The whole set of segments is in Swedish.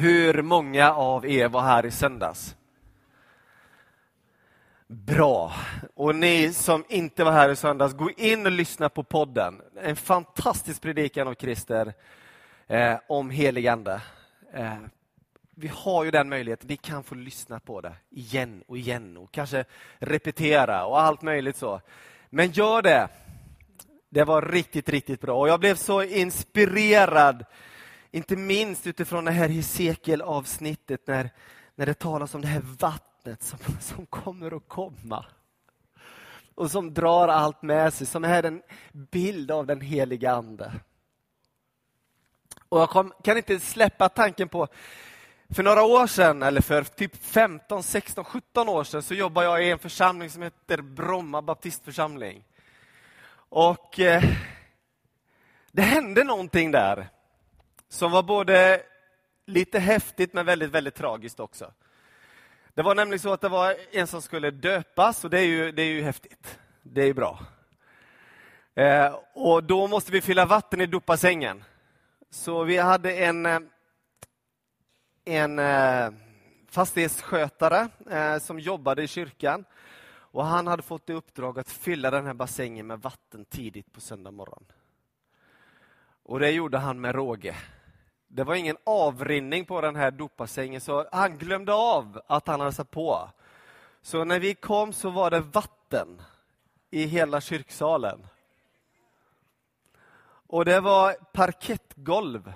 Hur många av er var här i söndags? Bra. Och ni som inte var här i söndags, gå in och lyssna på podden. En fantastisk predikan av Christer eh, om heligande. Eh, vi har ju den möjligheten, vi kan få lyssna på det igen och igen och kanske repetera och allt möjligt så. Men gör det. Det var riktigt, riktigt bra. Och jag blev så inspirerad inte minst utifrån det här Hesekiel-avsnittet när, när det talas om det här vattnet som, som kommer att komma. Och som drar allt med sig, som är en bild av den heliga Ande. Och jag kom, kan inte släppa tanken på, för några år sedan, eller för typ 15, 16, 17 år sedan, så jobbade jag i en församling som heter Bromma baptistförsamling. Och eh, det hände någonting där som var både lite häftigt men väldigt, väldigt tragiskt också. Det var nämligen så att det var en som skulle döpas och det är ju, det är ju häftigt. Det är bra. Eh, och då måste vi fylla vatten i dopbassängen. Så vi hade en, eh, en eh, fastighetsskötare eh, som jobbade i kyrkan. Och Han hade fått i uppdrag att fylla den här bassängen med vatten tidigt på söndag morgon. Och det gjorde han med råge. Det var ingen avrinning på den här dopbassängen, så han glömde av att han hade satt på. Så när vi kom så var det vatten i hela kyrksalen. Och det var parkettgolv.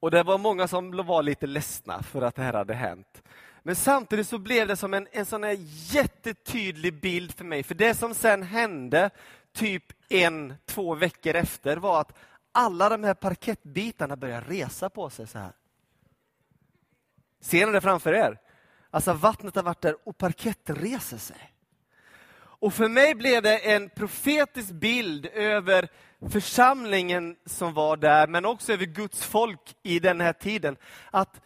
Och det var många som var lite ledsna för att det här hade hänt. Men samtidigt så blev det som en, en sån här jättetydlig bild för mig. För det som sen hände typ en, två veckor efter var att alla de här parkettbitarna började resa på sig så här. Ser ni det framför er? Alltså vattnet har varit där och parkett reser sig. Och för mig blev det en profetisk bild över församlingen som var där, men också över Guds folk i den här tiden. Att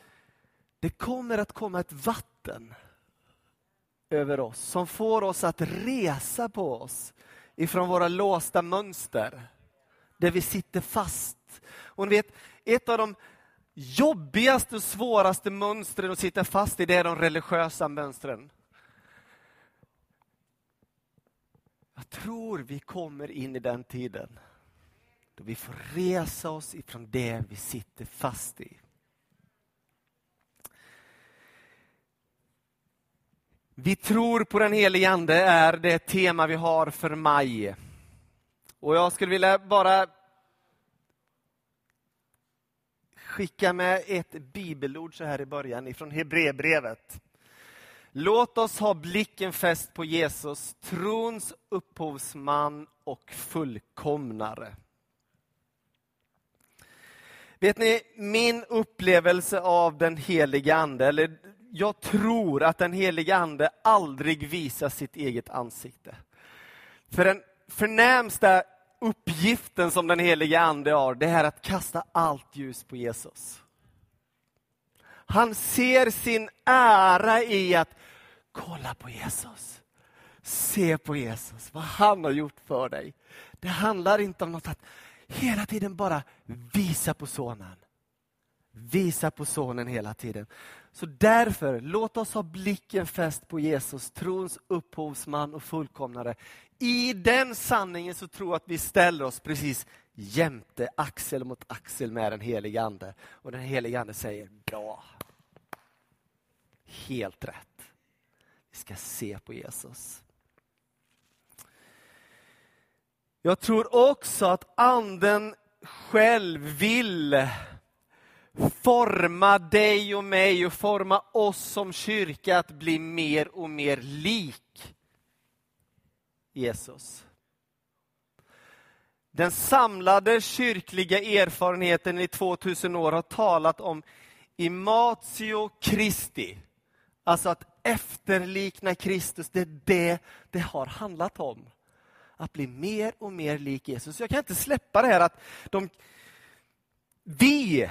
det kommer att komma ett vatten över oss som får oss att resa på oss ifrån våra låsta mönster, där vi sitter fast. Och ni vet, ett av de jobbigaste och svåraste mönstren att sitta fast i, det är de religiösa mönstren. Jag tror vi kommer in i den tiden då vi får resa oss ifrån det vi sitter fast i. Vi tror på den helige Ande är det tema vi har för maj. Och jag skulle vilja bara skicka med ett bibelord så här i början ifrån Hebreerbrevet. Låt oss ha blicken fäst på Jesus, trons upphovsman och fullkomnare. Vet ni, min upplevelse av den heliga Ande, eller jag tror att den helige Ande aldrig visar sitt eget ansikte. För den förnämsta uppgiften som den helige Ande har, det är att kasta allt ljus på Jesus. Han ser sin ära i att kolla på Jesus. Se på Jesus, vad han har gjort för dig. Det handlar inte om något att hela tiden bara visa på sonen. Visa på sonen hela tiden. Så därför, låt oss ha blicken fäst på Jesus, trons upphovsman och fullkomnare. I den sanningen så tror jag att vi ställer oss precis jämte, axel mot axel med den helige Ande. Och den helige Ande säger, bra. Helt rätt. Vi ska se på Jesus. Jag tror också att Anden själv vill forma dig och mig och forma oss som kyrka att bli mer och mer lik Jesus. Den samlade kyrkliga erfarenheten i 2000 år har talat om imatio Christi. Alltså att efterlikna Kristus, det är det det har handlat om. Att bli mer och mer lik Jesus. Jag kan inte släppa det här att de, vi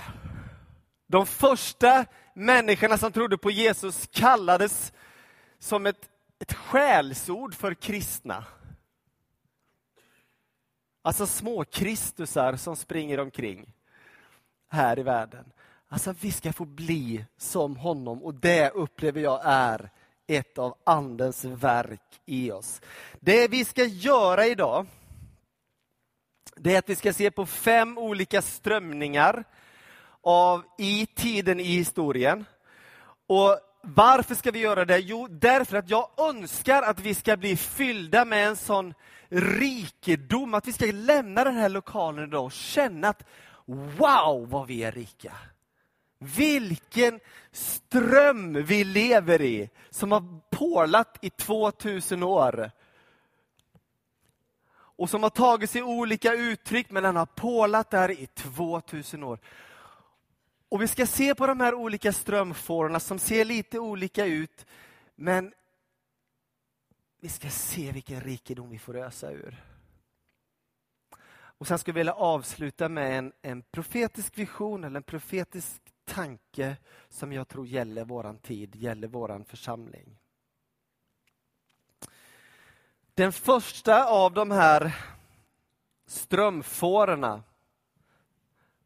de första människorna som trodde på Jesus kallades som ett, ett skällsord för kristna. Alltså små Kristusar som springer omkring. här i världen. Alltså vi ska få bli som honom och det upplever jag är ett av Andens verk i oss. Det vi ska göra idag, det är att vi ska se på fem olika strömningar av i tiden i historien. Och varför ska vi göra det? Jo, därför att jag önskar att vi ska bli fyllda med en sån rikedom, att vi ska lämna den här lokalen idag och känna att wow vad vi är rika. Vilken ström vi lever i, som har porlat i 2000 år. Och som har tagit sig olika uttryck, men den har porlat där i 2000 år. Och Vi ska se på de här olika strömfårorna som ser lite olika ut, men vi ska se vilken rikedom vi får ösa ur. Och Sen skulle jag vilja avsluta med en, en profetisk vision eller en profetisk tanke som jag tror gäller våran tid, gäller våran församling. Den första av de här strömfårorna,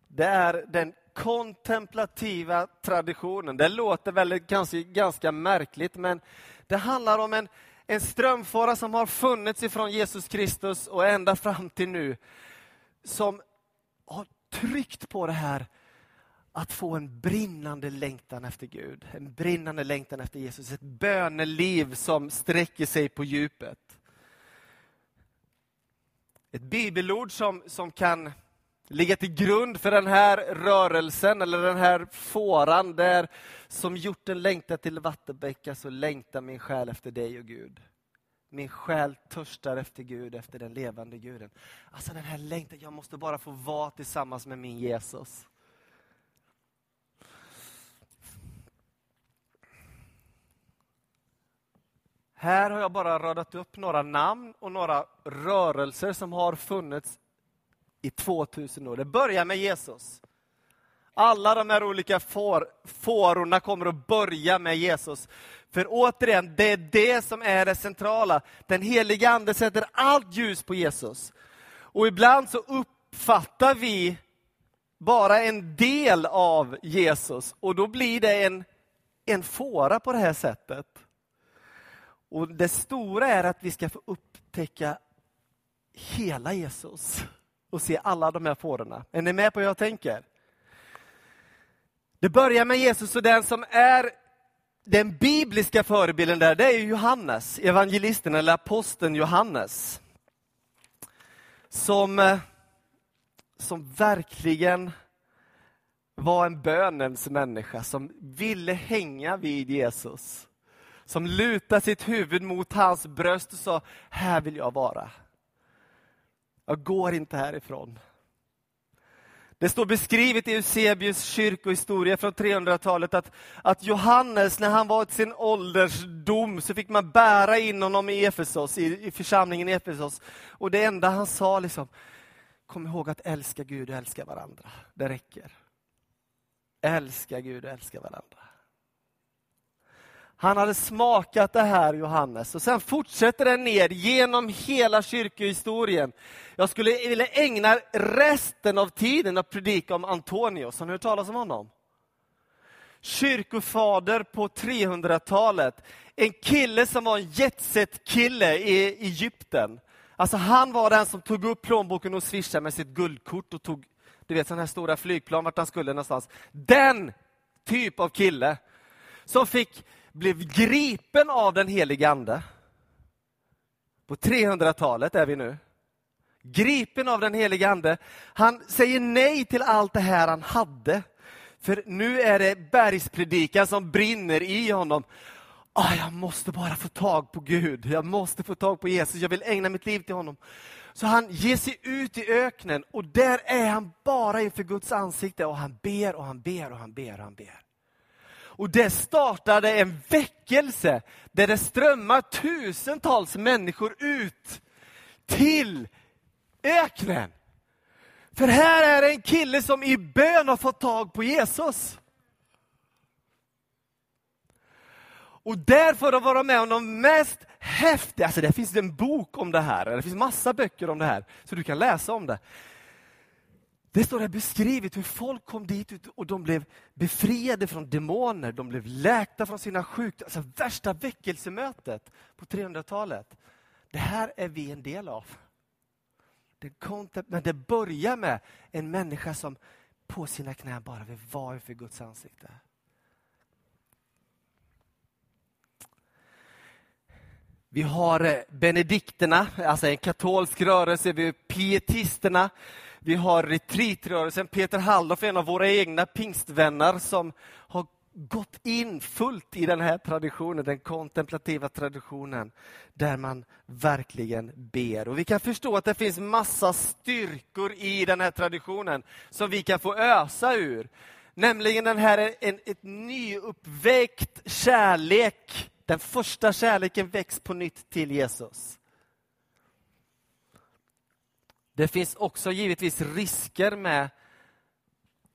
det är den kontemplativa traditionen. Det låter väldigt, ganska, ganska märkligt, men det handlar om en, en strömfåra som har funnits ifrån Jesus Kristus och ända fram till nu, som har tryckt på det här att få en brinnande längtan efter Gud, en brinnande längtan efter Jesus, ett böneliv som sträcker sig på djupet. Ett bibelord som, som kan ligga till grund för den här rörelsen eller den här fåran där som hjorten längtar till vattenbäckar så längtar min själ efter dig och Gud. Min själ törstar efter Gud, efter den levande guden. Alltså den här längtan, jag måste bara få vara tillsammans med min Jesus. Här har jag bara radat upp några namn och några rörelser som har funnits i 2000 år. Det börjar med Jesus. Alla de här olika får, fårorna kommer att börja med Jesus. För återigen, det är det som är det centrala. Den heliga Ande sätter allt ljus på Jesus. Och ibland så uppfattar vi bara en del av Jesus och då blir det en, en fåra på det här sättet. Och Det stora är att vi ska få upptäcka hela Jesus och se alla de här fårorna. Är ni med på hur jag tänker? Det börjar med Jesus och den som är den bibliska förebilden där, det är Johannes, evangelisten eller aposteln Johannes. Som, eh, som verkligen var en bönens människa som ville hänga vid Jesus som lutade sitt huvud mot hans bröst och sa, här vill jag vara. Jag går inte härifrån. Det står beskrivet i Eusebius kyrkohistoria från 300-talet att, att Johannes, när han var i sin åldersdom, så fick man bära in honom i Efesos, i, i församlingen i Efesos. Och det enda han sa, liksom, kom ihåg att älska Gud och älska varandra. Det räcker. Älska Gud och älska varandra. Han hade smakat det här, Johannes. Och sen fortsätter den ner genom hela kyrkohistorien. Jag skulle vilja ägna resten av tiden att predika om Antonius. Har ni hört talas om honom? Kyrkofader på 300-talet. En kille som var en jetset-kille i Egypten. Alltså han var den som tog upp plånboken och swishade med sitt guldkort och tog du vet, sådana här stora flygplan vart han skulle någonstans. Den typ av kille som fick blev gripen av den helige Ande. På 300-talet är vi nu. Gripen av den helige Ande. Han säger nej till allt det här han hade. För nu är det bergspredikan som brinner i honom. Ah, jag måste bara få tag på Gud. Jag måste få tag på Jesus. Jag vill ägna mitt liv till honom. Så han ger sig ut i öknen och där är han bara inför Guds ansikte och han ber och han ber och han ber och han ber. Och det startade en väckelse där det strömmar tusentals människor ut till öknen. För här är det en kille som i bön har fått tag på Jesus. Och där får de vara med om de mest häftiga, alltså det finns en bok om det här, det finns massa böcker om det här, så du kan läsa om det. Det står här beskrivet hur folk kom dit och de blev befriade från demoner, de blev läkta från sina sjukdomar. Alltså värsta väckelsemötet på 300-talet. Det här är vi en del av. Men det börjar med en människa som på sina knän bara vill vara inför Guds ansikte. Vi har eh, benedikterna, alltså en katolsk rörelse, vi har pietisterna, vi har retreatrörelsen, Peter Halldorf, en av våra egna pingstvänner som har gått in fullt i den här traditionen, den kontemplativa traditionen, där man verkligen ber. Och Vi kan förstå att det finns massa styrkor i den här traditionen som vi kan få ösa ur. Nämligen den här en, ett nyuppväckt kärlek. Den första kärleken väcks på nytt till Jesus. Det finns också givetvis risker med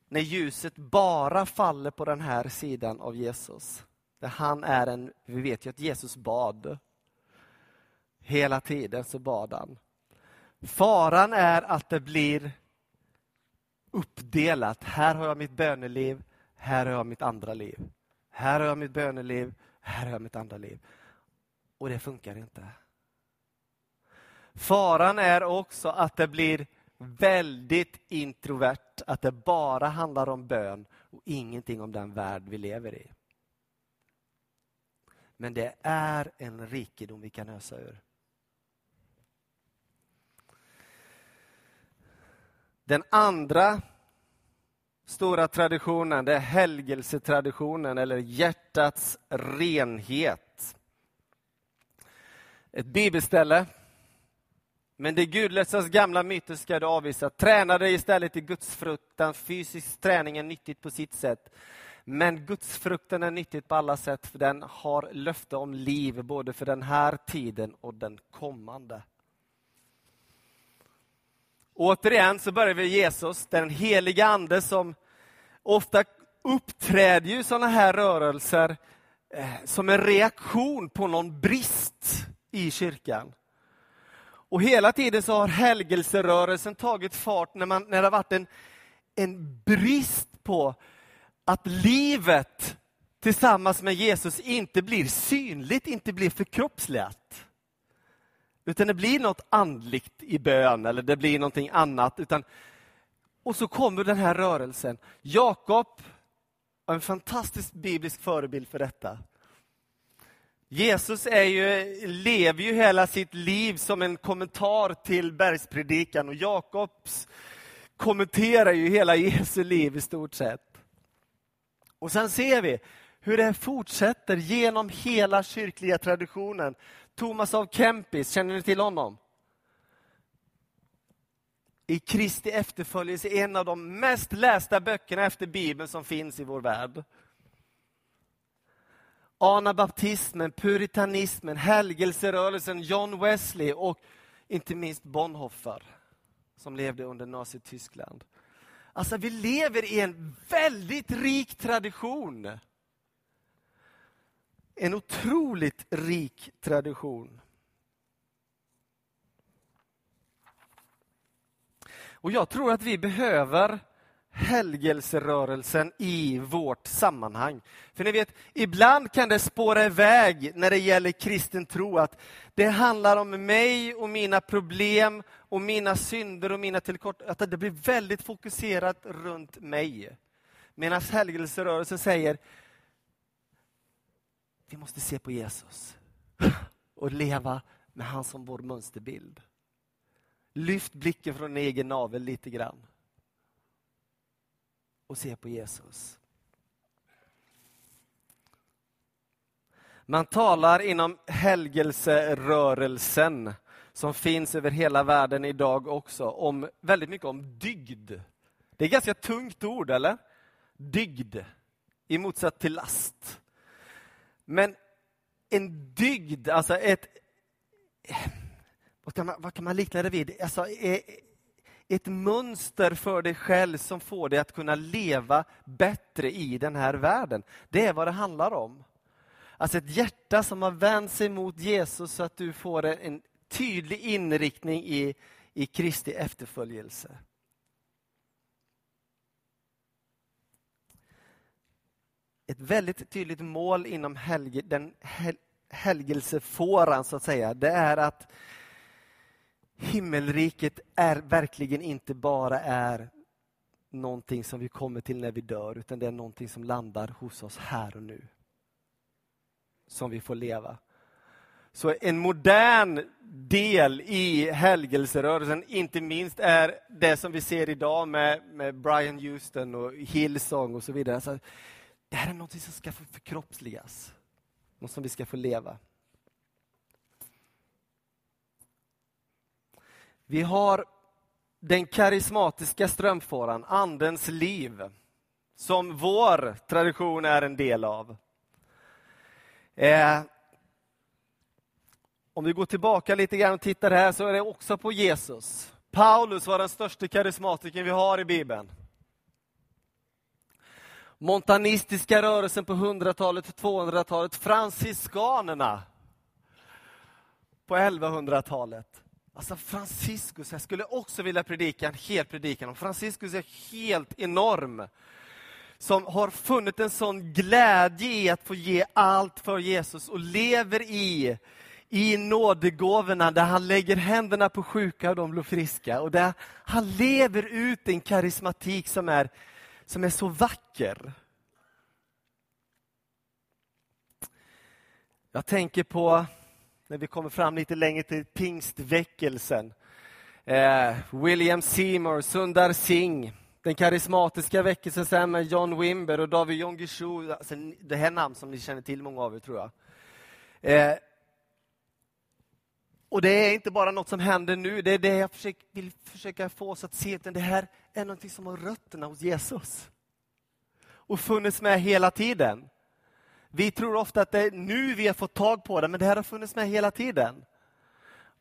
när ljuset bara faller på den här sidan av Jesus. Där han är en, vi vet ju att Jesus bad. Hela tiden så bad han. Faran är att det blir uppdelat. Här har jag mitt böneliv, här har jag mitt andra liv. Här har jag mitt böneliv, här har jag mitt andra liv. Och det funkar inte. Faran är också att det blir väldigt introvert, att det bara handlar om bön och ingenting om den värld vi lever i. Men det är en rikedom vi kan ösa ur. Den andra stora traditionen det är helgelsetraditionen eller hjärtats renhet. Ett bibelställe men det gudlösas gamla myter ska du avvisa. Träna dig istället i gudsfruktan. Fysisk träning är nyttigt på sitt sätt. Men gudsfrukten är nyttigt på alla sätt, för den har löfte om liv både för den här tiden och den kommande. Återigen så börjar vi Jesus, den heliga Ande som ofta uppträder ju sådana här rörelser eh, som en reaktion på någon brist i kyrkan. Och hela tiden så har helgelserörelsen tagit fart när, man, när det har varit en, en brist på att livet tillsammans med Jesus inte blir synligt, inte blir förkroppsligat. Utan det blir något andligt i bön eller det blir någonting annat. Utan, och så kommer den här rörelsen. Jakob är en fantastisk biblisk förebild för detta. Jesus är ju, lever ju hela sitt liv som en kommentar till bergspredikan och Jakobs kommenterar ju hela Jesu liv i stort sett. Och sen ser vi hur det fortsätter genom hela kyrkliga traditionen. Thomas av Kempis, känner ni till honom? I Kristi efterföljelse, en av de mest lästa böckerna efter Bibeln som finns i vår värld anabaptismen, puritanismen, helgelserörelsen, John Wesley och inte minst Bonhoeffer som levde under Nazityskland. Alltså vi lever i en väldigt rik tradition. En otroligt rik tradition. Och jag tror att vi behöver helgelserörelsen i vårt sammanhang. För ni vet, ibland kan det spåra iväg när det gäller kristen tro att det handlar om mig och mina problem och mina synder och mina tillkort. Att det blir väldigt fokuserat runt mig. Medan helgelserörelsen säger vi måste se på Jesus och leva med han som vår mönsterbild. Lyft blicken från egen navel lite grann och se på Jesus. Man talar inom helgelserörelsen som finns över hela världen idag också, om, väldigt mycket om dygd. Det är ett ganska tungt ord, eller? Dygd, i motsats till last. Men en dygd, alltså ett... Vad kan man, vad kan man likna det vid? Alltså, ett mönster för dig själv som får dig att kunna leva bättre i den här världen. Det är vad det handlar om. Alltså ett hjärta som har vänt sig mot Jesus så att du får en tydlig inriktning i, i Kristi efterföljelse. Ett väldigt tydligt mål inom helge, den hel, helgelsefåran, så att säga, det är att himmelriket är verkligen inte bara är någonting som vi kommer till när vi dör, utan det är någonting som landar hos oss här och nu. Som vi får leva. Så en modern del i helgelserörelsen, inte minst, är det som vi ser idag med, med Brian Houston och Hillsong och så vidare. Så det här är något som ska få förkroppsligas, något som vi ska få leva. Vi har den karismatiska strömfåran, Andens liv, som vår tradition är en del av. Eh, om vi går tillbaka lite grann och tittar här så är det också på Jesus. Paulus var den största karismatikern vi har i Bibeln. Montanistiska rörelsen på 100-talet, 200-talet, franciskanerna på 1100-talet. Alltså Franciscus, jag skulle också vilja predika en hel predikan om Franciscus är helt enorm. Som har funnit en sån glädje i att få ge allt för Jesus och lever i, i nådegåvorna där han lägger händerna på sjuka och de blir friska. Och där han lever ut en karismatik som är, som är så vacker. Jag tänker på när vi kommer fram lite längre till pingstväckelsen. Eh, William Seymour, Sundar Singh, den karismatiska väckelsen sen med John Wimber och David Jongishu. Alltså, det här namn som ni känner till, många av er tror jag. Eh, och det är inte bara något som händer nu, det är det jag försöker, vill försöka få oss att se, utan det här är något som har rötterna hos Jesus. Och funnits med hela tiden. Vi tror ofta att det är nu vi har fått tag på det, men det här har funnits med hela tiden.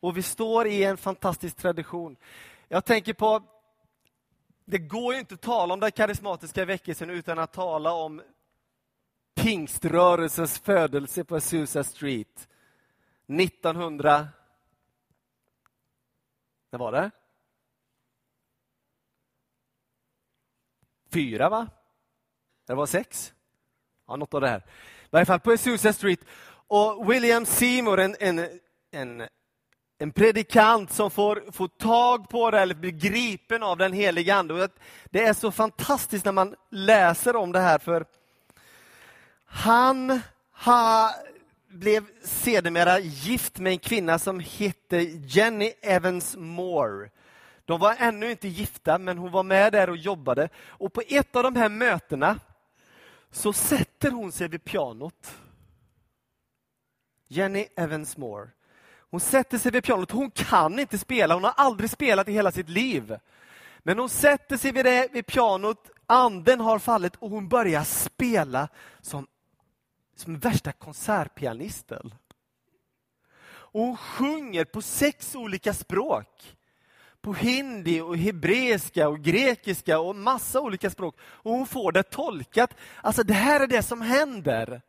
Och vi står i en fantastisk tradition. Jag tänker på, det går ju inte att tala om den karismatiska väckelsen utan att tala om pingströrelsens födelse på Azusa Street 1900... När var det? Fyra, va? Det var sex? Ja, något av det här varje fall på Azusa Street. Och William Seymour, en, en, en, en predikant som får, får tag på det, eller blir gripen av den heliga Ande. Det är så fantastiskt när man läser om det här, för han ha, blev sedermera gift med en kvinna som hette Jenny Evans Moore. De var ännu inte gifta, men hon var med där och jobbade. Och på ett av de här mötena så sätter hon sig vid pianot. Jenny Evans Moore. Hon sätter sig vid pianot. Hon kan inte spela, hon har aldrig spelat i hela sitt liv. Men hon sätter sig vid, det, vid pianot, anden har fallit och hon börjar spela som, som värsta konsertpianisten. Och hon sjunger på sex olika språk på hindi och hebreiska och grekiska och massa olika språk. Och hon får det tolkat. Alltså det här är det som händer.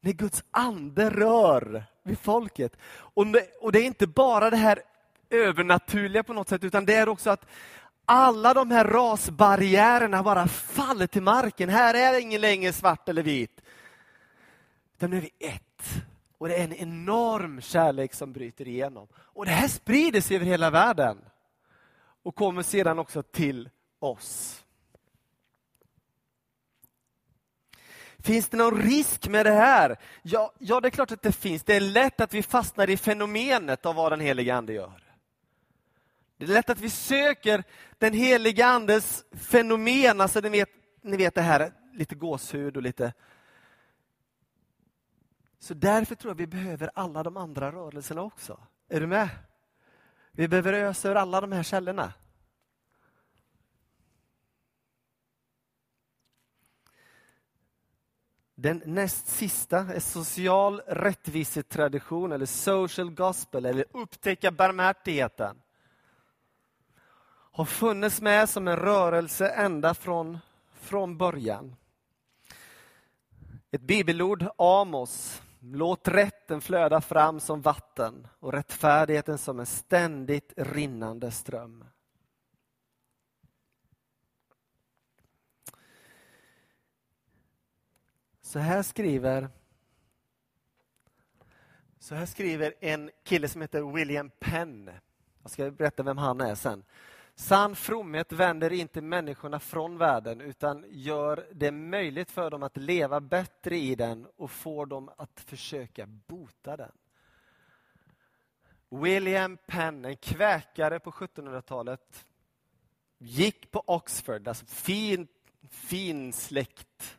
När Guds ande rör vid folket. Och det, och det är inte bara det här övernaturliga på något sätt, utan det är också att alla de här rasbarriärerna bara faller till marken. Här är ingen längre svart eller vit. Utan nu är vi ett. Och det är en enorm kärlek som bryter igenom. Och det här sprider sig över hela världen. Och kommer sedan också till oss. Finns det någon risk med det här? Ja, ja, det är klart att det finns. Det är lätt att vi fastnar i fenomenet av vad den heliga Ande gör. Det är lätt att vi söker den heliga Andes fenomen, alltså ni vet, ni vet det här, lite gåshud och lite så därför tror jag vi behöver alla de andra rörelserna också. Är du med? Vi behöver ösa ur alla de här källorna. Den näst sista är social rättvisetradition eller social gospel eller upptäcka barmhärtigheten. Har funnits med som en rörelse ända från, från början. Ett bibelord, Amos, Låt rätten flöda fram som vatten och rättfärdigheten som en ständigt rinnande ström. Så här skriver så här skriver en kille som heter William Penn. Jag ska berätta vem han är sen. Sann fromhet vänder inte människorna från världen utan gör det möjligt för dem att leva bättre i den och får dem att försöka bota den. William Penn, en kväkare på 1700-talet, gick på Oxford, alltså fin, fin släkt.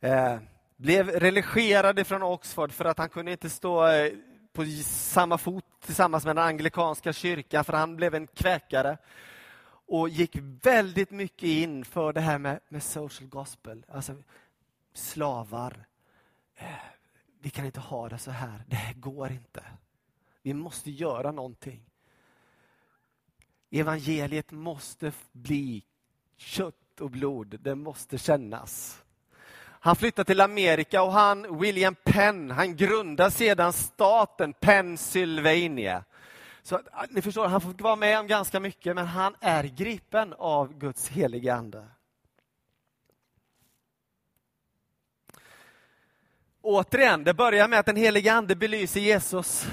Eh, blev religerad från Oxford för att han kunde inte stå eh, på samma fot tillsammans med den anglikanska kyrkan, för han blev en kväkare. Och gick väldigt mycket in för det här med, med social gospel. Alltså slavar. Eh, vi kan inte ha det så här. Det här går inte. Vi måste göra någonting. Evangeliet måste bli kött och blod. Det måste kännas. Han flyttar till Amerika och han, William Penn, han grundar sedan staten Pennsylvania. Så ah, ni förstår, han får vara med om ganska mycket, men han är gripen av Guds heliga Ande. Återigen, det börjar med att den heliga Ande belyser Jesus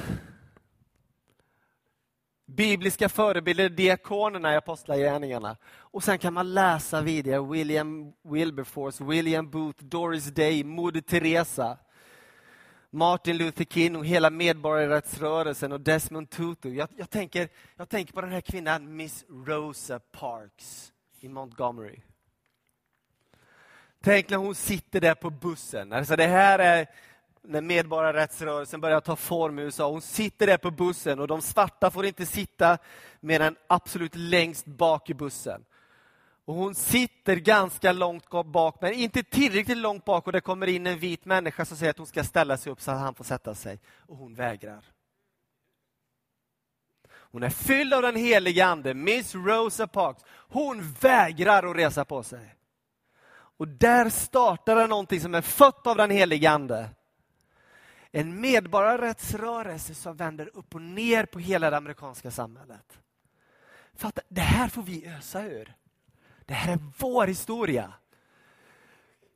bibliska förebilder, diakonerna i Apostlagärningarna. Och sen kan man läsa vidare William Wilberforce, William Booth, Doris Day, Moder Teresa, Martin Luther King och hela medborgarrättsrörelsen och Desmond Tutu. Jag, jag, tänker, jag tänker på den här kvinnan, Miss Rosa Parks i Montgomery. Tänk när hon sitter där på bussen. Alltså det här är när medborgarrättsrörelsen börjar ta form i USA. Hon sitter där på bussen och de svarta får inte sitta mer än absolut längst bak i bussen. Och Hon sitter ganska långt bak, men inte tillräckligt långt bak och det kommer in en vit människa som säger att hon ska ställa sig upp så att han får sätta sig. Och hon vägrar. Hon är fylld av den heliga Ande, Miss Rosa Parks. Hon vägrar att resa på sig. Och där startar det någonting som är fött av den heliga Ande. En medborgarrättsrörelse som vänder upp och ner på hela det amerikanska samhället. Fatta, det här får vi ösa ur. Det här är vår historia.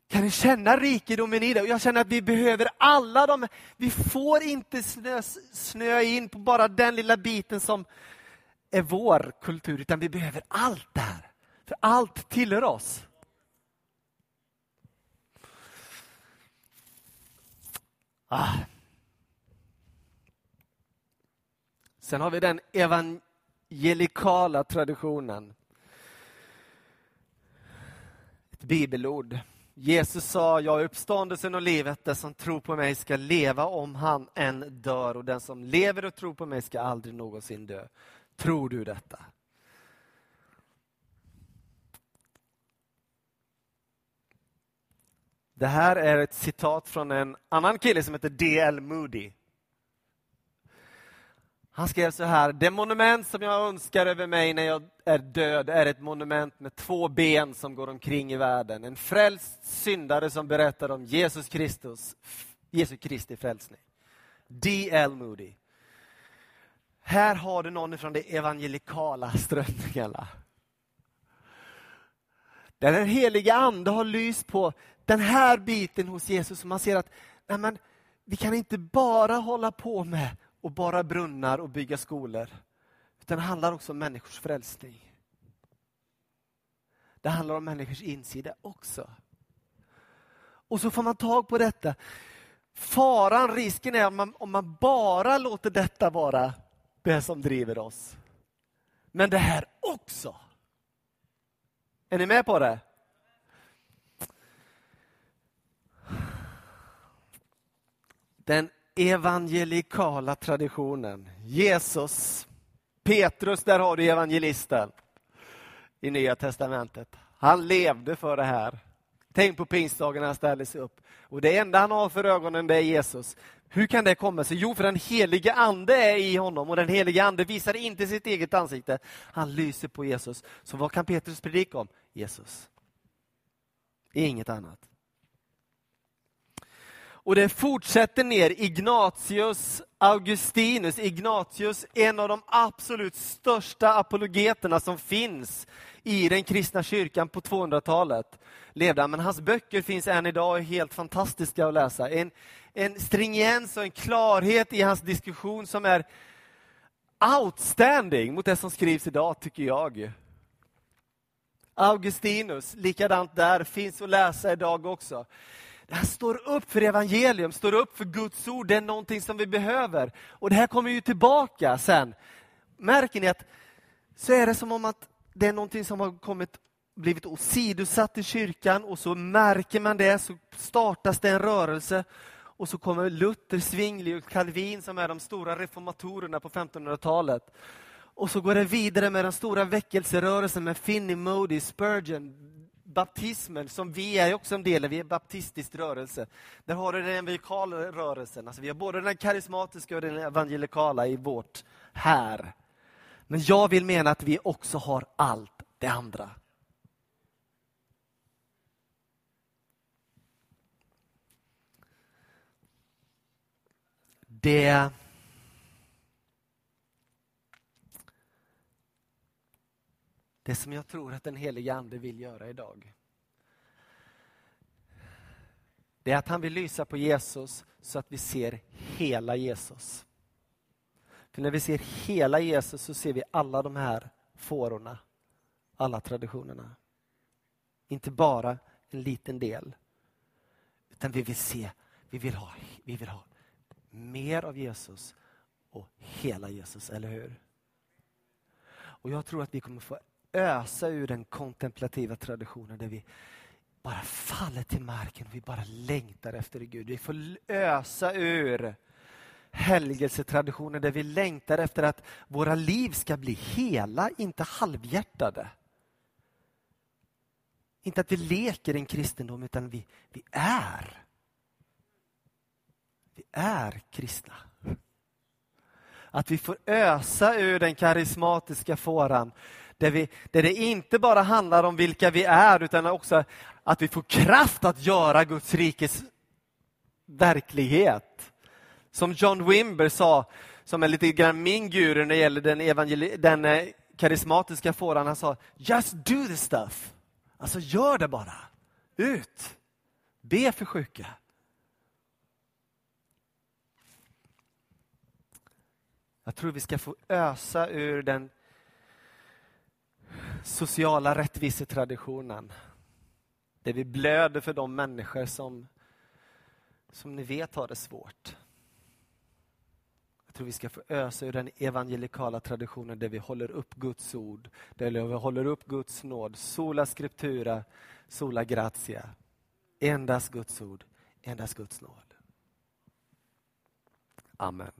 Kan ni känna rikedomen i det? Och jag känner att vi behöver alla de... Vi får inte snö, snöa in på bara den lilla biten som är vår kultur, utan vi behöver allt det här. För allt tillhör oss. Ah. Sen har vi den evangelikala traditionen. Ett bibelord. Jesus sa, jag är uppståndelsen och livet. Den som tror på mig ska leva om han än dör och den som lever och tror på mig ska aldrig någonsin dö. Tror du detta? Det här är ett citat från en annan kille som heter D.L. Moody. Han skrev så här, det monument som jag önskar över mig när jag är död är ett monument med två ben som går omkring i världen. En frälst syndare som berättar om Jesus Kristus, Jesu Kristi frälsning. D.L. Moody. Här har du någon från de evangelikala strömningarna. Där den heliga Ande har lyst på den här biten hos Jesus. och Man ser att nej men, vi kan inte bara hålla på med och bara brunnar och bygga skolor. Utan det handlar också om människors frälsning. Det handlar om människors insida också. Och så får man tag på detta. Faran, risken är om man, om man bara låter detta vara det som driver oss. Men det här också. Är ni med på det? Den evangelikala traditionen. Jesus, Petrus, där har du evangelisten i Nya Testamentet. Han levde för det här. Tänk på pingstdagen när han ställde sig upp. Och det enda han har för ögonen det är Jesus. Hur kan det komma sig? Jo, för den helige ande är i honom och den helige ande visar inte sitt eget ansikte. Han lyser på Jesus. Så vad kan Petrus predika om? Jesus. Inget annat. Och det fortsätter ner. Ignatius Augustinus, Ignatius, en av de absolut största apologeterna som finns i den kristna kyrkan på 200-talet. Levde Men hans böcker finns än idag och är helt fantastiska att läsa. En, en stringens och en klarhet i hans diskussion som är outstanding mot det som skrivs idag, tycker jag. Augustinus, likadant där, finns att läsa idag också. Jag står upp för evangelium, står upp för Guds ord. Det är någonting som vi behöver. Och det här kommer ju tillbaka sen. Märker ni att så är det som om att det är någonting som har kommit, blivit åsidosatt i kyrkan och så märker man det, så startas det en rörelse. Och så kommer Luther, Zwingli och Calvin som är de stora reformatorerna på 1500-talet. Och så går det vidare med den stora väckelserörelsen med Finney, Modi, Spurgeon, baptismen, som vi är också en del av, vi är en baptistisk rörelse. Där har du den evangelikala rörelsen. Alltså vi har både den karismatiska och den evangelikala i vårt här. Men jag vill mena att vi också har allt det andra. Det Det som jag tror att den helige Ande vill göra idag. Det är att han vill lysa på Jesus så att vi ser hela Jesus. För när vi ser hela Jesus så ser vi alla de här fårorna, alla traditionerna. Inte bara en liten del. Utan vi vill se, vi vill ha, vi vill ha mer av Jesus och hela Jesus, eller hur? Och jag tror att vi kommer få ösa ur den kontemplativa traditionen där vi bara faller till marken och vi bara längtar efter Gud. Vi får ösa ur helgelsetraditionen där vi längtar efter att våra liv ska bli hela, inte halvhjärtade. Inte att vi leker en kristendom, utan vi, vi är. Vi är kristna. Att vi får ösa ur den karismatiska fåran där, vi, där det inte bara handlar om vilka vi är, utan också att vi får kraft att göra Guds rikes verklighet. Som John Wimber sa, som är lite grann min guru när det gäller den, evangeli- den eh, karismatiska fåran, han sa Just do the stuff. Alltså gör det bara. Ut. Be för sjuka. Jag tror vi ska få ösa ur den sociala rättvisetraditionen. Där vi blöder för de människor som, som ni vet har det svårt. Jag tror vi ska få ösa ur den evangelikala traditionen där vi håller upp Guds ord, där vi håller upp Guds nåd. Sola scriptura, sola gratia. Endast Guds ord, endast Guds nåd. Amen.